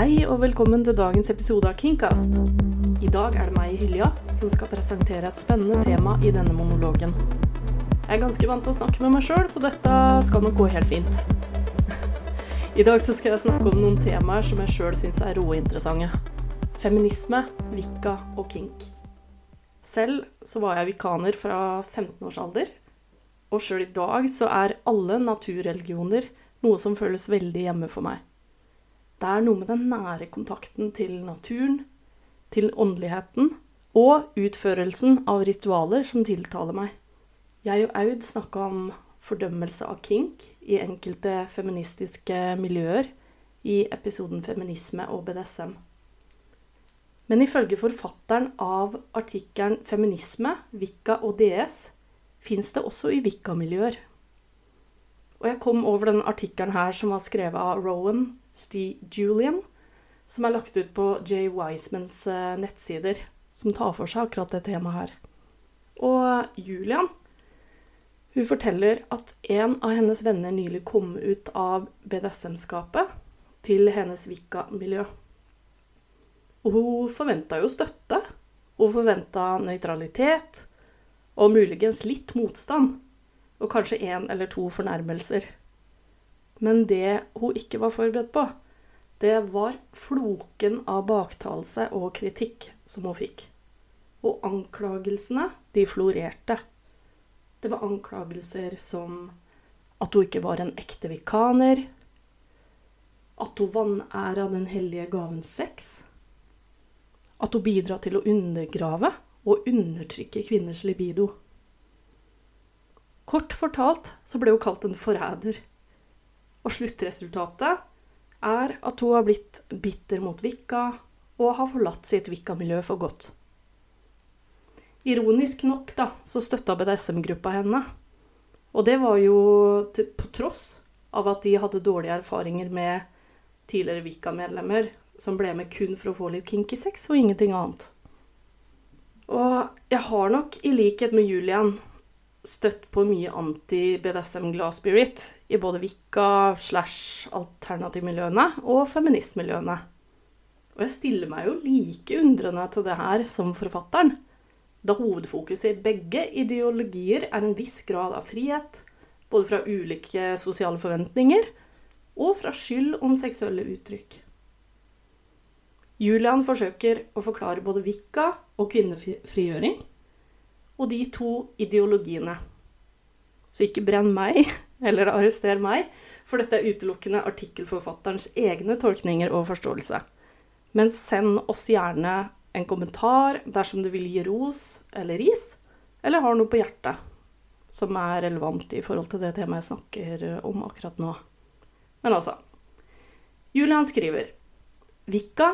Hei og velkommen til dagens episode av Kingcast. I dag er det meg, Hylja, som skal presentere et spennende tema i denne monologen. Jeg er ganske vant til å snakke med meg sjøl, så dette skal nok gå helt fint. I dag så skal jeg snakke om noen temaer som jeg sjøl syns er råinteressante. Feminisme, vikka og kink. Selv så var jeg vikaner fra 15 års alder, og sjøl i dag så er alle naturreligioner noe som føles veldig hjemme for meg. Det er noe med den nære kontakten til naturen, til åndeligheten og utførelsen av ritualer som tiltaler meg. Jeg og Aud snakka om fordømmelse av kink i enkelte feministiske miljøer i episoden 'Feminisme og BDSM'. Men ifølge forfatteren av artikkelen 'Feminisme, Vikka og DS' fins det også i Vikka-miljøer. Og jeg kom over den artikkelen her som var skrevet av Rowan Stee Julian, som er lagt ut på Jay Wisemans nettsider, som tar for seg akkurat det temaet her. Og Julian hun forteller at en av hennes venner nylig kom ut av BDSM-skapet til hennes Vika-miljø. Og hun forventa jo støtte. Hun forventa nøytralitet og muligens litt motstand. Og kanskje én eller to fornærmelser. Men det hun ikke var forberedt på, det var floken av baktalelse og kritikk som hun fikk. Og anklagelsene, de florerte. Det var anklagelser som at hun ikke var en ekte vikaner, at hun vanæra den hellige gaven sex, at hun bidra til å undergrave og undertrykke kvinners libido. Kort fortalt så ble hun kalt en forræder. Og sluttresultatet er at hun har blitt bitter mot Vikka og har forlatt sitt Vikka-miljø for godt. Ironisk nok da, så støtta BDSM-gruppa henne. Og det var jo til, på tross av at de hadde dårlige erfaringer med tidligere Vikka-medlemmer som ble med kun for å få litt kinky sex og ingenting annet. Og jeg har nok, i likhet med Julian, støtt på mye anti-BDSM-glad spirit i både Vikka, slash alternativmiljøene og feministmiljøene. Og jeg stiller meg jo like undrende til det her som forfatteren, da hovedfokuset i begge ideologier er en viss grad av frihet, både fra ulike sosiale forventninger og fra skyld om seksuelle uttrykk. Julian forsøker å forklare både Vikka og kvinnefrigjøring, og de to ideologiene. Så ikke brenn meg, eller arrester meg, for dette er utelukkende artikkelforfatterens egne tolkninger og forståelse. Men send oss gjerne en kommentar dersom du vil gi ros eller ris, eller har noe på hjertet som er relevant i forhold til det temaet jeg snakker om akkurat nå. Men altså Julian skriver Vikka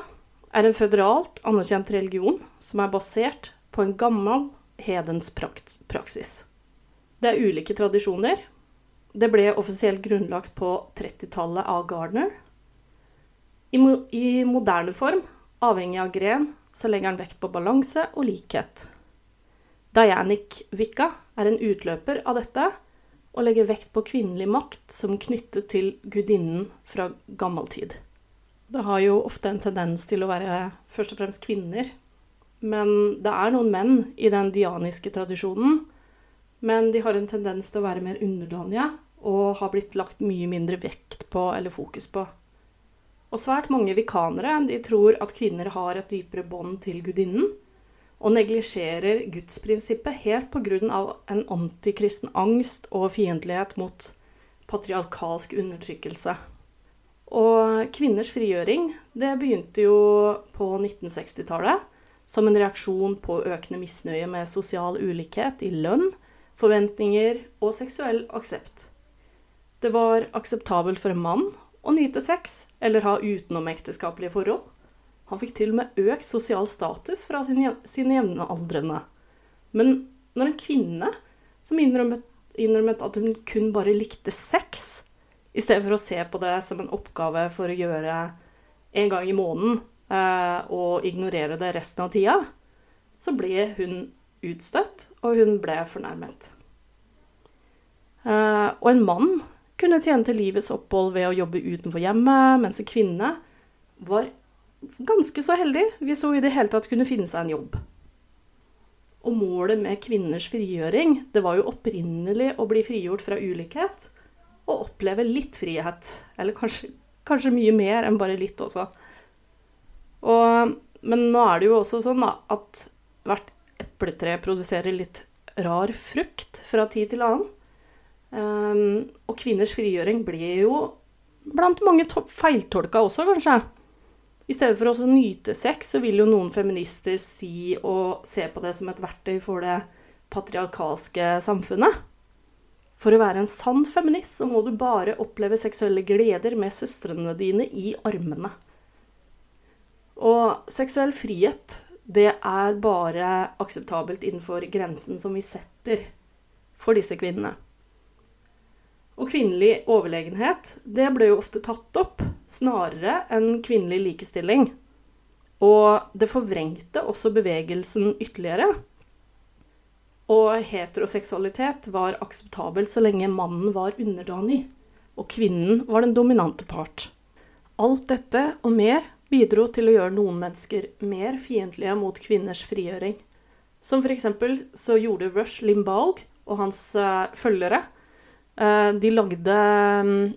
er en føderalt anerkjent religion som er basert på en gammel hedens praksis. Det er ulike tradisjoner. Det ble offisielt grunnlagt på 30-tallet av Gardner. I, mo I, moderne form, avhengig av gren, så legger han vekt på balanse og likhet. Dianic Wicca er en utløper av dette og legger vekt på kvinnelig makt som knyttet til gudinnen fra gammel tid. Det har jo ofte en tendens til å være først og fremst kvinner men det er noen menn i den dianiske tradisjonen. Men de har en tendens til å være mer underdanige og har blitt lagt mye mindre vekt på eller fokus på. Og svært mange vikanere de tror at kvinner har et dypere bånd til gudinnen, og neglisjerer gudsprinsippet helt pga. en antikristen angst og fiendtlighet mot patriarkalsk undertrykkelse. Og kvinners frigjøring det begynte jo på 1960-tallet som en reaksjon på økende misnøye med sosial ulikhet i lønn, forventninger og seksuell aksept. Det var akseptabelt for en mann å nyte sex eller ha utenomekteskapelige forhold. Han fikk til og med økt sosial status fra sine, sine jevnaldrende. Men når en kvinne som innrømmet, innrømmet at hun kun bare likte sex, i stedet for å se på det som en oppgave for å gjøre en gang i måneden, Eh, og ignorere det resten av tida, så ble hun utstøtt, og hun ble fornærmet. Eh, og en mann kunne tjene til livets opphold ved å jobbe utenfor hjemmet, mens en kvinne var ganske så heldig hvis hun i det hele tatt kunne finne seg en jobb. Og målet med kvinners frigjøring, det var jo opprinnelig å bli frigjort fra ulikhet og oppleve litt frihet. Eller kanskje, kanskje mye mer enn bare litt også. Og, men nå er det jo også sånn da, at hvert epletre produserer litt rar frukt fra tid til annen. Um, og kvinners frigjøring ble jo blant mange feiltolka også, kanskje. I stedet for å nyte sex, så vil jo noen feminister si og se på det som et verktøy for det patriarkalske samfunnet. For å være en sann feminist så må du bare oppleve seksuelle gleder med søstrene dine i armene. Og seksuell frihet, det er bare akseptabelt innenfor grensen som vi setter for disse kvinnene. Og kvinnelig overlegenhet, det ble jo ofte tatt opp, snarere enn kvinnelig likestilling. Og det forvrengte også bevegelsen ytterligere. Og heteroseksualitet var akseptabel så lenge mannen var underdanig, og kvinnen var den dominante part. Alt dette og mer bidro til å gjøre noen mennesker mer fiendtlige mot kvinners frigjøring. Som eksempel så gjorde Rush Limbaugh og hans uh, følgere Eh, de lagde,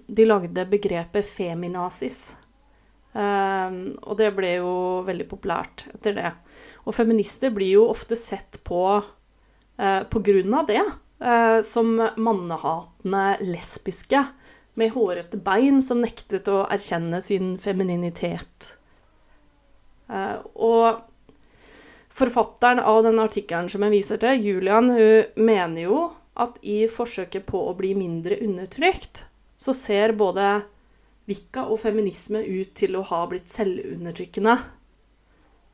de lagde begrepet feminazis. Eh, og det ble jo veldig populært etter det. Og feminister blir jo ofte sett på eh, på grunn av det som mannehatende lesbiske med hårete bein som nektet å erkjenne sin femininitet. Og forfatteren av den artikkelen som jeg viser til, Julian, hun mener jo at i forsøket på å bli mindre undertrykt, så ser både Vika og feminisme ut til å ha blitt selvundertrykkende.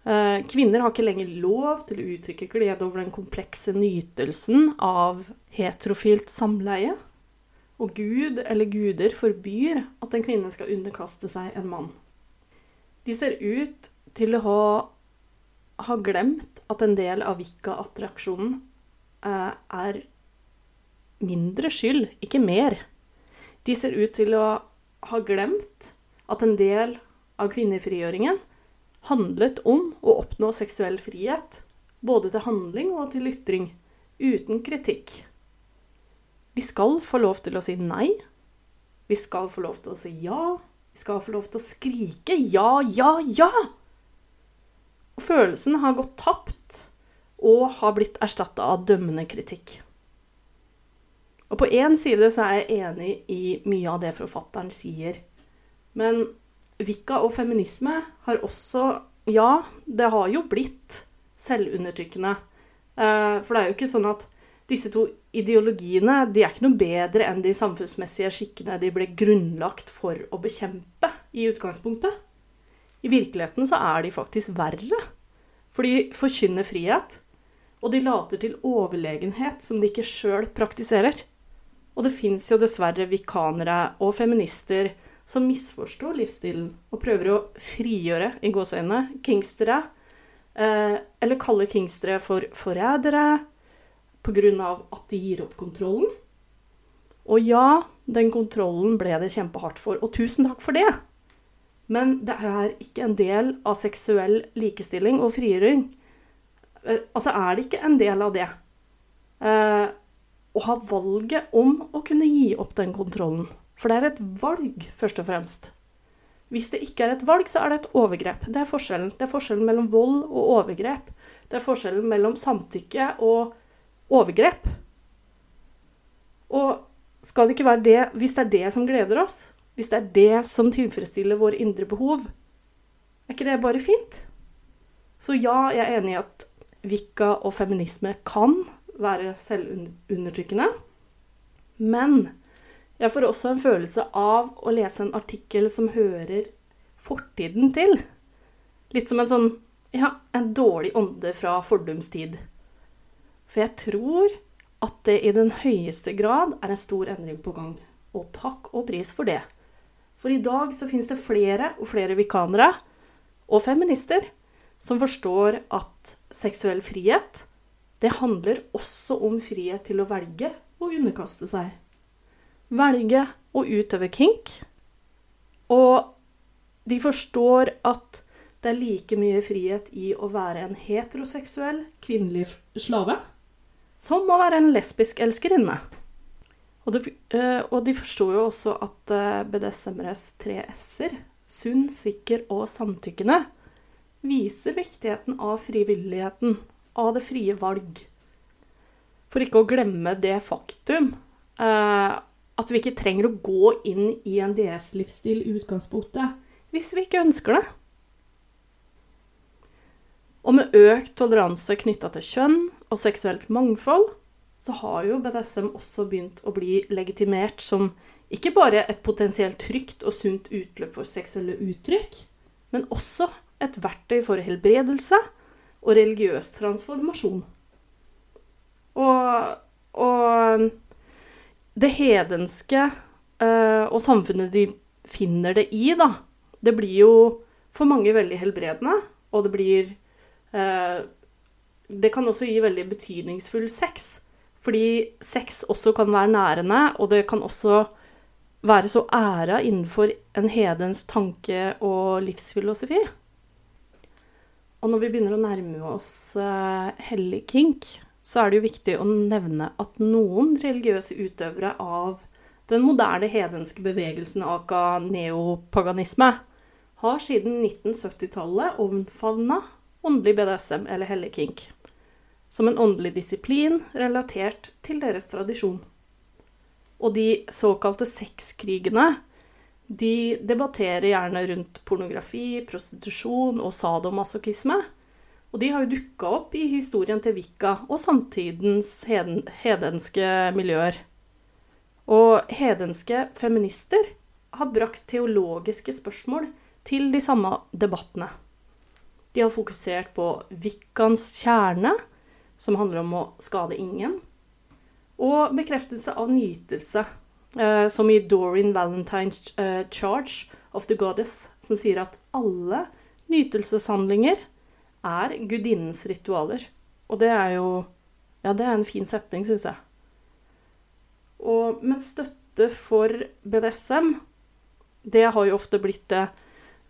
Eh, kvinner har ikke lenger lov til å uttrykke glede over den komplekse nytelsen av heterofilt samleie. Og Gud eller guder forbyr at en kvinne skal underkaste seg en mann. De ser ut til å ha, ha glemt at en del av Vika-attraksjonen eh, er mindre skyld, ikke mer. De ser ut til å ha glemt at en del av kvinnefrigjøringen handlet om å oppnå seksuell frihet, både til handling og til ytring, uten kritikk. Vi skal få lov til å si nei. Vi skal få lov til å si ja. Vi skal få lov til å skrike ja, ja, ja! Og følelsen har gått tapt og har blitt erstatta av dømmende kritikk. Og på én side så er jeg enig i mye av det forfatteren sier. Men Vika og feminisme har også Ja, det har jo blitt selvundertrykkende. Eh, for det er jo ikke sånn at disse to ideologiene de er ikke noe bedre enn de samfunnsmessige skikkene de ble grunnlagt for å bekjempe i utgangspunktet. I virkeligheten så er de faktisk verre. For de forkynner frihet, og de later til overlegenhet som de ikke sjøl praktiserer. Og det fins jo dessverre vikanere og feminister som misforstår livsstilen og prøver å frigjøre i gåseøynene kingstere, eh, eller kaller kingstere for forrædere pga. at de gir opp kontrollen. Og ja, den kontrollen ble det kjempehardt for, og tusen takk for det. Men det er ikke en del av seksuell likestilling og frigjøring. Eh, altså er det ikke en del av det. Eh, å ha valget om å kunne gi opp den kontrollen. For det er et valg, først og fremst. Hvis det ikke er et valg, så er det et overgrep. Det er forskjellen. Det er forskjellen mellom vold og overgrep. Det er forskjellen mellom samtykke og overgrep. Og skal det ikke være det Hvis det er det som gleder oss, hvis det er det som tilfredsstiller våre indre behov, er ikke det bare fint? Så ja, jeg er enig i at Vika og feminisme kan være selvundertrykkende. Men jeg får også en følelse av å lese en artikkel som hører fortiden til. Litt som en sånn ja, en dårlig ånde fra fordumstid. For jeg tror at det i den høyeste grad er en stor endring på gang. Og takk og pris for det. For i dag så finnes det flere og flere vikanere og feminister som forstår at seksuell frihet det handler også om frihet til å velge å underkaste seg. Velge å utøve kink. Og de forstår at det er like mye frihet i å være en heteroseksuell kvinnelig slave som å være en lesbisk elskerinne. Og, det, eh, og de forstår jo også at BDSMRs BDSM-ers tre s-er, sunn, sikker og samtykkende, viser viktigheten av frivilligheten, av det frie valg. For ikke å glemme det faktum eh, at vi ikke trenger å gå inn i en DS-livsstil i utgangspunktet hvis vi ikke ønsker det. Og med økt toleranse knytta til kjønn og seksuelt mangfold, så har jo BDSM også begynt å bli legitimert som ikke bare et potensielt trygt og sunt utløp for seksuelle uttrykk, men også et verktøy for helbredelse og religiøs transformasjon. Og, og det hedenske uh, og samfunnet de finner det i, da, det blir jo for mange veldig helbredende, og det blir uh, Det kan også gi veldig betydningsfull sex. Fordi sex også kan være nærende, og det kan også være så æra innenfor en hedens tanke og livsfilosofi. Og når vi begynner å nærme oss uh, hellig kink, så er det jo viktig å nevne at noen religiøse utøvere av den moderne hedenske bevegelsen aka neopaganisme har siden 1970-tallet omfavna åndelig BDSM eller hellig kink som en åndelig disiplin relatert til deres tradisjon. Og de såkalte sexkrigene de debatterer gjerne rundt pornografi, prostitusjon og sadomasochisme. Og de har jo dukka opp i historien til Vika og samtidens heden, hedenske miljøer. Og hedenske feminister har brakt teologiske spørsmål til de samme debattene. De har fokusert på Vikkans kjerne, som handler om å skade ingen. Og bekreftelse av nytelse, eh, som i Doreen Valentines uh, 'Charge of the Goddess', som sier at alle nytelseshandlinger er gudinnens ritualer. Og det er jo Ja, det er en fin setning, syns jeg. Og, men støtte for BDSM, det har jo ofte blitt det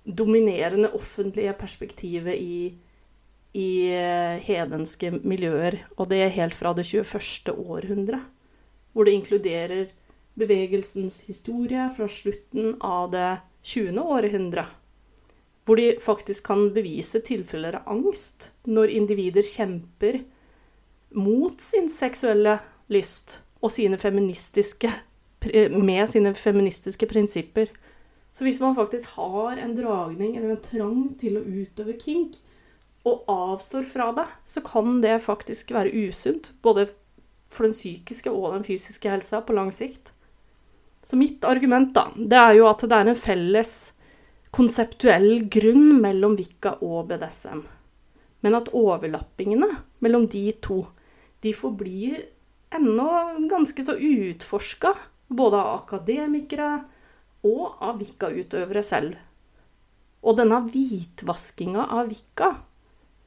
dominerende offentlige perspektivet i i eh, hedenske miljøer, og det er helt fra det 21. århundre. Hvor det inkluderer bevegelsens historie fra slutten av det 20. århundre. Hvor de faktisk kan bevise tilfeller av angst når individer kjemper mot sin seksuelle lyst og sine feministiske, med sine feministiske prinsipper. Så hvis man faktisk har en dragning eller en trang til å utøve kink, og avstår fra det, så kan det faktisk være usunt. Både for den psykiske og den fysiske helsa på lang sikt. Så mitt argument, da, det er jo at det er en felles konseptuell grunn mellom Wicca og BDSM. Men at overlappingene mellom de to, de forblir ennå ganske så utforska, både av akademikere og av Wicca-utøvere selv. Og denne hvitvaskinga av Wicca,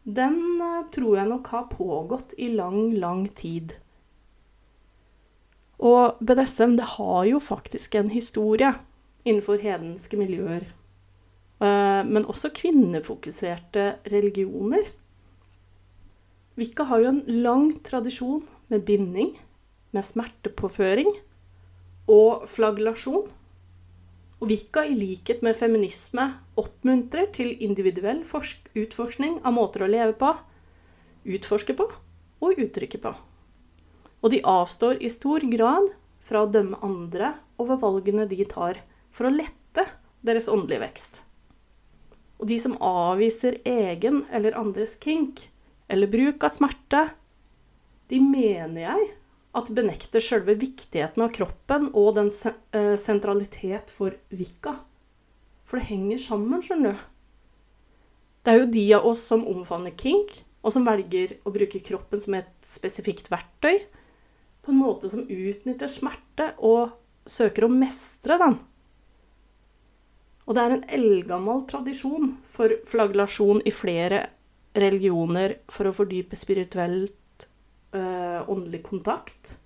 den eh, tror jeg nok har pågått i lang, lang tid. Og BDSM det har jo faktisk en historie innenfor hedenske miljøer. Eh, men også kvinnefokuserte religioner. Wicca har jo en lang tradisjon med binding, med smertepåføring og flaglasjon. Og Wicca, i likhet med feminisme, oppmuntrer til individuell utforskning av måter å leve på, utforske på og uttrykke på. Og de avstår i stor grad fra å dømme andre over valgene de tar for å lette deres åndelige vekst. Og de som avviser egen eller andres kink eller bruk av smerte, de mener jeg at benekter selve viktigheten av kroppen og den eh, sentralitet for Vika. For det henger sammen, skjønner du. Det er jo de av oss som omfavner kink, og som velger å bruke kroppen som et spesifikt verktøy, på en måte som utnytter smerte og søker å mestre den. Og det er en eldgammel tradisjon for flaglasjon i flere religioner for å fordype spirituelt øh, åndelig kontakt.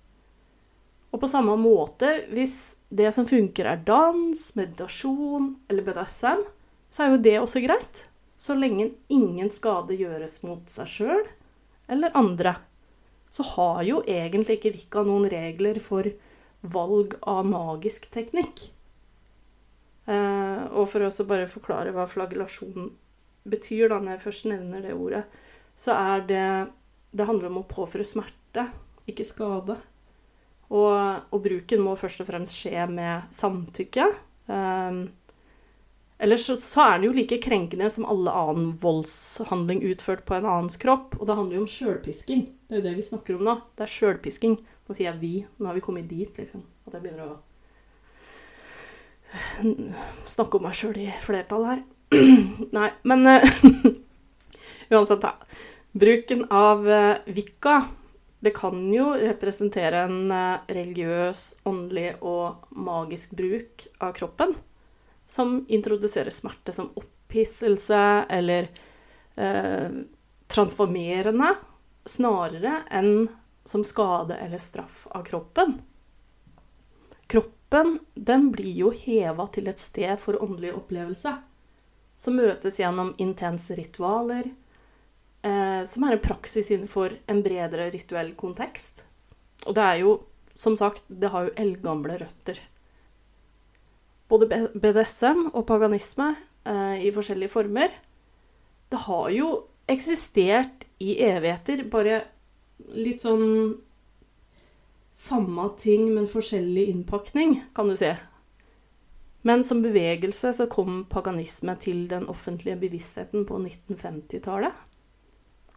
Og på samme måte, hvis det som funker er dans, meditasjon eller BDSM, så er jo det også greit. Så lenge ingen skade gjøres mot seg sjøl eller andre, så har jo egentlig ikke Vika noen regler for valg av magisk teknikk. Eh, og for å bare forklare hva flagellasjon betyr, da, når jeg først nevner det ordet, så er det Det handler om å påføre smerte, ikke skade. Og, og bruken må først og fremst skje med samtykke. Um, Ellers så, så, er den jo like krenkende som alle annen voldshandling utført på en annens kropp. Og det handler jo om sjølpisking. Det er jo det vi snakker om nå. Det er sjølpisking. Nå sier jeg 'vi'. Nå har vi kommet dit, liksom. At jeg begynner å snakke om meg sjøl i flertall her. Nei, men uh, uansett, da. Bruken av uh, vikka det kan jo representere en uh, religiøs, åndelig og magisk bruk av kroppen som introduserer smerte som opphisselse eller eh, transformerende, snarere enn som skade eller straff av kroppen. Kroppen den blir jo heva til et sted for åndelig opplevelse, som møtes gjennom intense ritualer, eh, som er en praksis innenfor en bredere rituell kontekst. Og det er jo, som sagt, det har jo eldgamle røtter både BDSM og paganisme eh, i forskjellige former, det har jo eksistert i evigheter, bare litt sånn samme ting, men forskjellig innpakning, kan du se. Men som bevegelse så kom paganisme til den offentlige bevisstheten på 1950-tallet.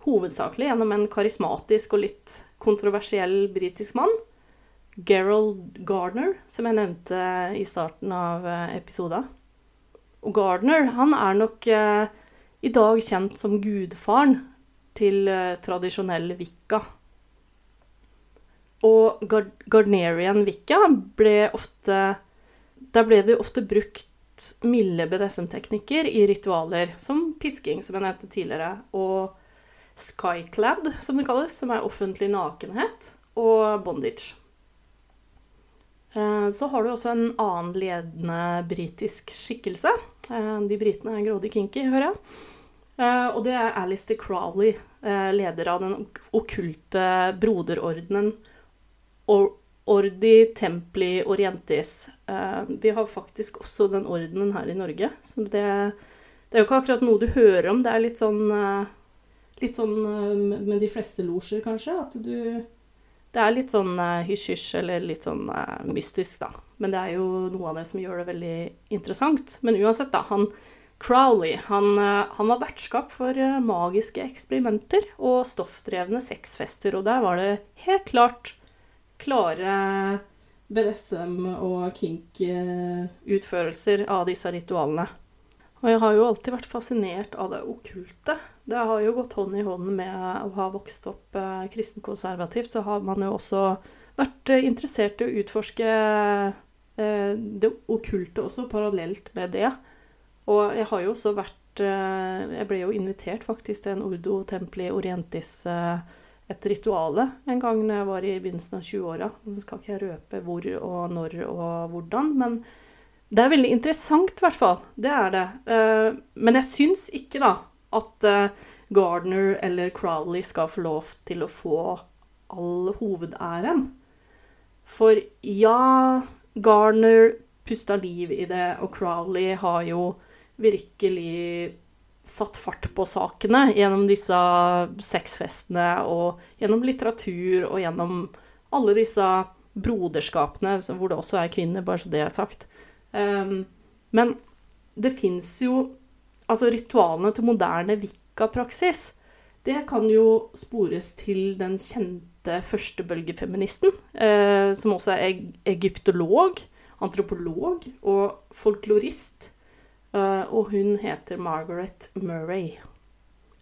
Hovedsakelig gjennom en karismatisk og litt kontroversiell britisk mann Gerald Gardner, som jeg nevnte i starten av eh, episoden. Og Gardner han er nok eh, i dag kjent som gudfaren til eh, tradisjonell wicca. Og Gard Gardnerian wicca ble ofte Der ble det ofte brukt milde BDSM-teknikker i ritualer, som pisking, som jeg nevnte tidligere, og skyclad, som det kalles, som er offentlig nakenhet, og bondage. Eh, så har du også en annen ledende britisk skikkelse. Eh, de britene er grådig kinky, hører jeg. Eh, og det er Alistair Crowley, leder av den okkulte broderordenen Ordi Templi Orientis. Vi har faktisk også den ordenen her i Norge. Så det, det er jo ikke akkurat noe du hører om. Det er litt sånn, litt sånn med de fleste losjer, kanskje, at du det er litt sånn uh, hysj-hysj eller litt sånn uh, mystisk, da. Men det er jo noe av det som gjør det veldig interessant. Men uansett, da. Han Crowley han, uh, han var vertskap for magiske eksperimenter og stoffdrevne sexfester. Og der var det helt klart klare BDSM og kink-utførelser av disse ritualene. Og jeg har jo alltid vært fascinert av det okkulte. Det har jo gått hånd i hånd med å ha vokst opp eh, kristenkonservativt, så har man jo også vært eh, interessert i å utforske eh, det okkulte også, parallelt med det. Og jeg har jo også vært Jeg ble jo invitert faktisk til en Ordo Templi Orientis, et rituale, en gang når jeg var i begynnelsen av 20-åra. Så skal ikke jeg røpe hvor og når og hvordan, men det er veldig interessant, i hvert fall. Det er det. Uh, men jeg syns ikke, da, at uh, Gardner eller Crowley skal få lov til å få all hovedæren. For ja, Gardner pusta liv i det, og Crowley har jo virkelig satt fart på sakene gjennom disse sexfestene og gjennom litteratur og gjennom alle disse broderskapene hvor det også er kvinner, bare så det er sagt. Um, men det fins jo Altså, ritualene til moderne wicca-praksis, det kan jo spores til den kjente førstebølgefeministen, eh, som også er egyptolog, antropolog og folklorist. Eh, og hun heter Margaret Murray.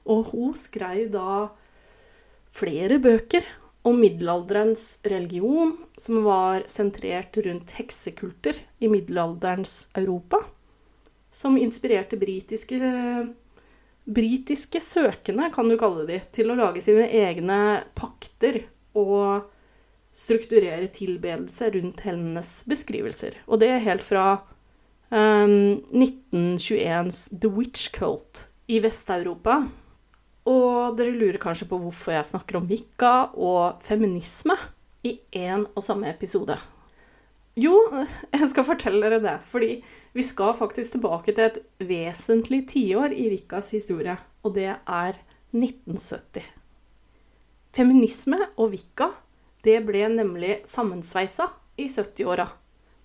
Og hun skrev da flere bøker om middelalderens religion, som var sentrert rundt heksekulter i middelalderens Europa, som inspirerte britiske, britiske søkende, kan du kalle de, til å lage sine egne pakter og strukturere tilbedelse rundt hennes beskrivelser. Og det er helt fra um, 1921s The Witch Cult i Vest-Europa. Og dere lurer kanskje på hvorfor jeg snakker om Vika og feminisme i én og samme episode. Jo, jeg skal fortelle dere det, fordi vi skal faktisk tilbake til et vesentlig tiår i Vikas historie, og det er 1970. Feminisme og Vika det ble nemlig sammensveisa i 70-åra.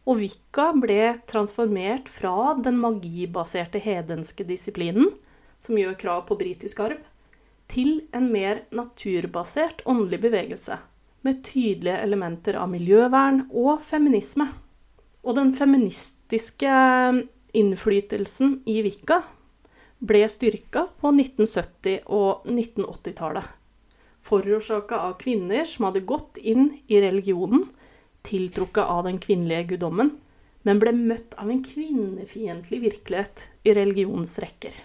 Og Vika ble transformert fra den magibaserte hedenske disiplinen, som gjør krav på britisk arv, til en mer naturbasert åndelig bevegelse med tydelige elementer av miljøvern og feminisme. Og den feministiske innflytelsen i Vika ble styrka på 1970- og 1980-tallet. Forårsaka av kvinner som hadde gått inn i religionen, tiltrukket av den kvinnelige guddommen, men ble møtt av en kvinnefiendtlig virkelighet i religionens rekker.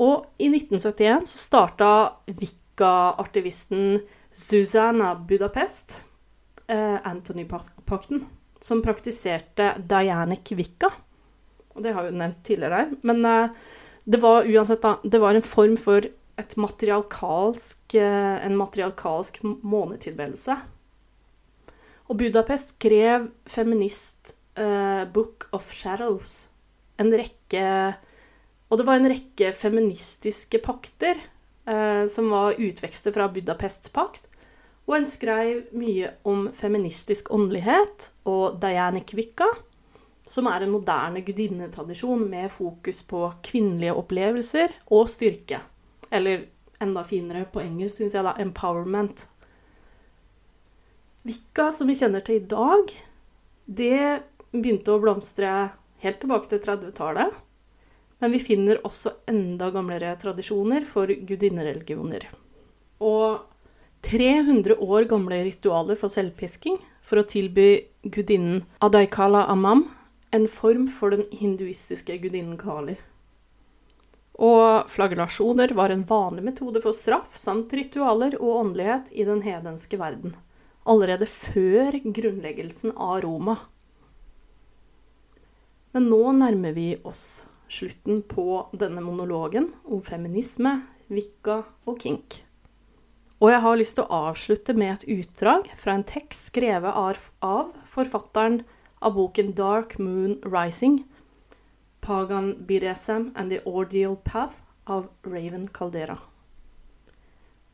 Og i 1971 så starta Vika-artivisten Susanna Budapest, eh, Anthony-pakten, som praktiserte Dianic Vika. Og det har jeg jo nevnt tidligere her. Men eh, det var uansett, da, det var en form for et materialkalsk, eh, en materialkalsk månetilbedelse. Og Budapest skrev feminist eh, Book of Shadows. En rekke Og det var en rekke feministiske pakter eh, som var utvekster fra Budapests pakt. Og en skrev mye om feministisk åndelighet og Diane Kvikka, som er en moderne gudinnetradisjon med fokus på kvinnelige opplevelser og styrke. Eller enda finere på engelsk, syns jeg, da, empowerment. Vikka, som vi kjenner til i dag, det begynte å blomstre helt tilbake til 30-tallet. Men vi finner også enda gamlere tradisjoner for gudinnereligioner. Og 300 år gamle ritualer for selvpisking for å tilby gudinnen Adaikala Amam en form for den hinduistiske gudinnen Kali. Og flagellasjoner var en vanlig metode for straff samt ritualer og åndelighet i den hedenske verden. Allerede før grunnleggelsen av Roma. Men nå nærmer vi oss slutten på denne monologen om feminisme, Wicca og kink. Og jeg har lyst til å avslutte med et utdrag fra en tekst skrevet av forfatteren av boken Dark Moon Rising, Pagan Biresem and the Ordeal Path av Raven Caldera.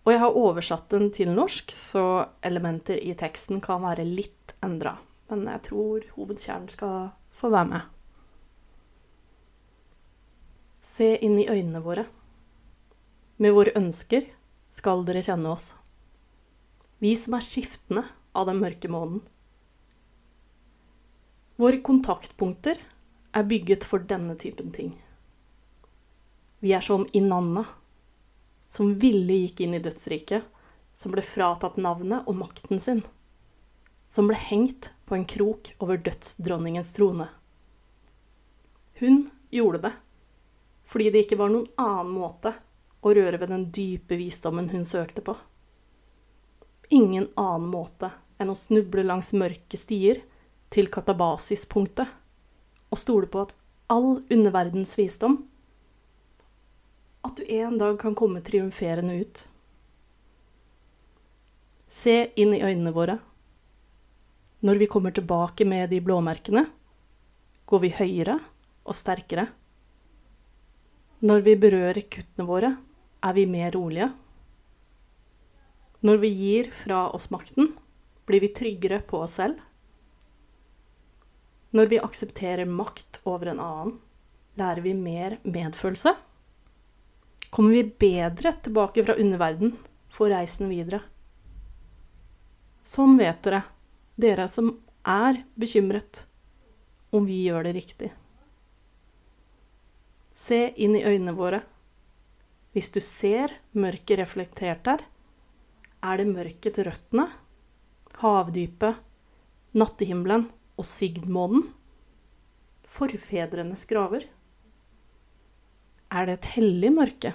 Og jeg har oversatt den til norsk, så elementer i teksten kan være litt endra. Men jeg tror hovedkjernen skal få være med. Se inn i øynene våre. Med våre ønsker skal dere kjenne oss. Vi som er skiftende av den mørke månen. Våre kontaktpunkter er bygget for denne typen ting. Vi er som Inanna, som ville gikk inn i dødsriket, som ble fratatt navnet og makten sin, som ble hengt på en krok over dødsdronningens trone. Hun gjorde det fordi det ikke var noen annen måte å røre ved den dype visdommen hun søkte på. Ingen annen måte enn å snuble langs mørke stier til katabasispunktet og stole på at all underverdens visdom At du en dag kan komme triumferende ut. Se inn i øynene våre. Når vi kommer tilbake med de blåmerkene, går vi høyere og sterkere. Når vi berører kuttene våre, er vi mer rolige. Når vi gir fra oss makten, blir vi tryggere på oss selv. Når vi aksepterer makt over en annen, lærer vi mer medfølelse. Kommer vi bedre tilbake fra underverden for reisen videre. Sånn vet dere, dere som er bekymret, om vi gjør det riktig. Se inn i øynene våre. Hvis du ser mørket reflektert der, er det mørket til røttene, havdypet, nattehimmelen og sigdmånen? Forfedrenes graver? Er det et hellig mørke?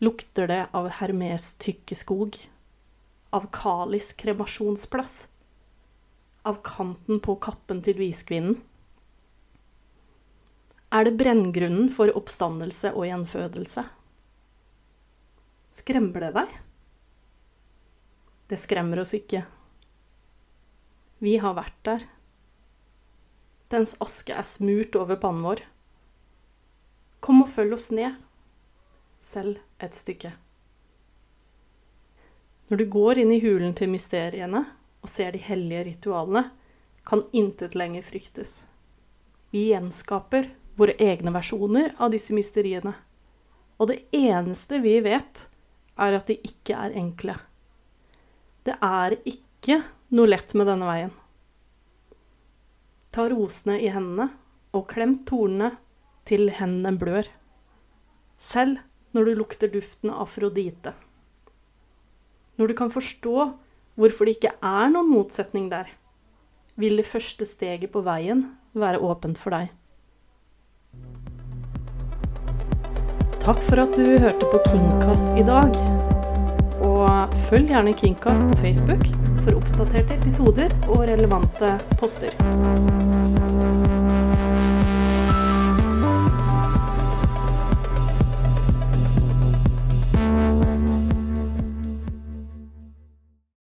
Lukter det av Hermes tykke skog? Av Kalis kremasjonsplass? av kanten på kappen til viskvinnen? Er det brenngrunnen for oppstandelse og gjenfødelse? Skremmer det deg? Det skremmer oss ikke. Vi har vært der. Dens aske er smurt over pannen vår. Kom og følg oss ned, selv et stykke. Når du går inn i hulen til mysteriene og ser de hellige ritualene, kan intet lenger fryktes. Vi gjenskaper våre egne versjoner av disse mysteriene. Og det eneste vi vet, er at de ikke er enkle. Det er ikke noe lett med denne veien. Ta rosene i hendene og klem tornene til hendene blør. Selv når du lukter duften av Afrodite når du kan forstå hvorfor det ikke er noen motsetning der, vil det første steget på veien være åpent for deg. Takk for at du hørte på Kingcast i dag. Og følg gjerne Kingcast på Facebook for oppdaterte episoder og relevante poster.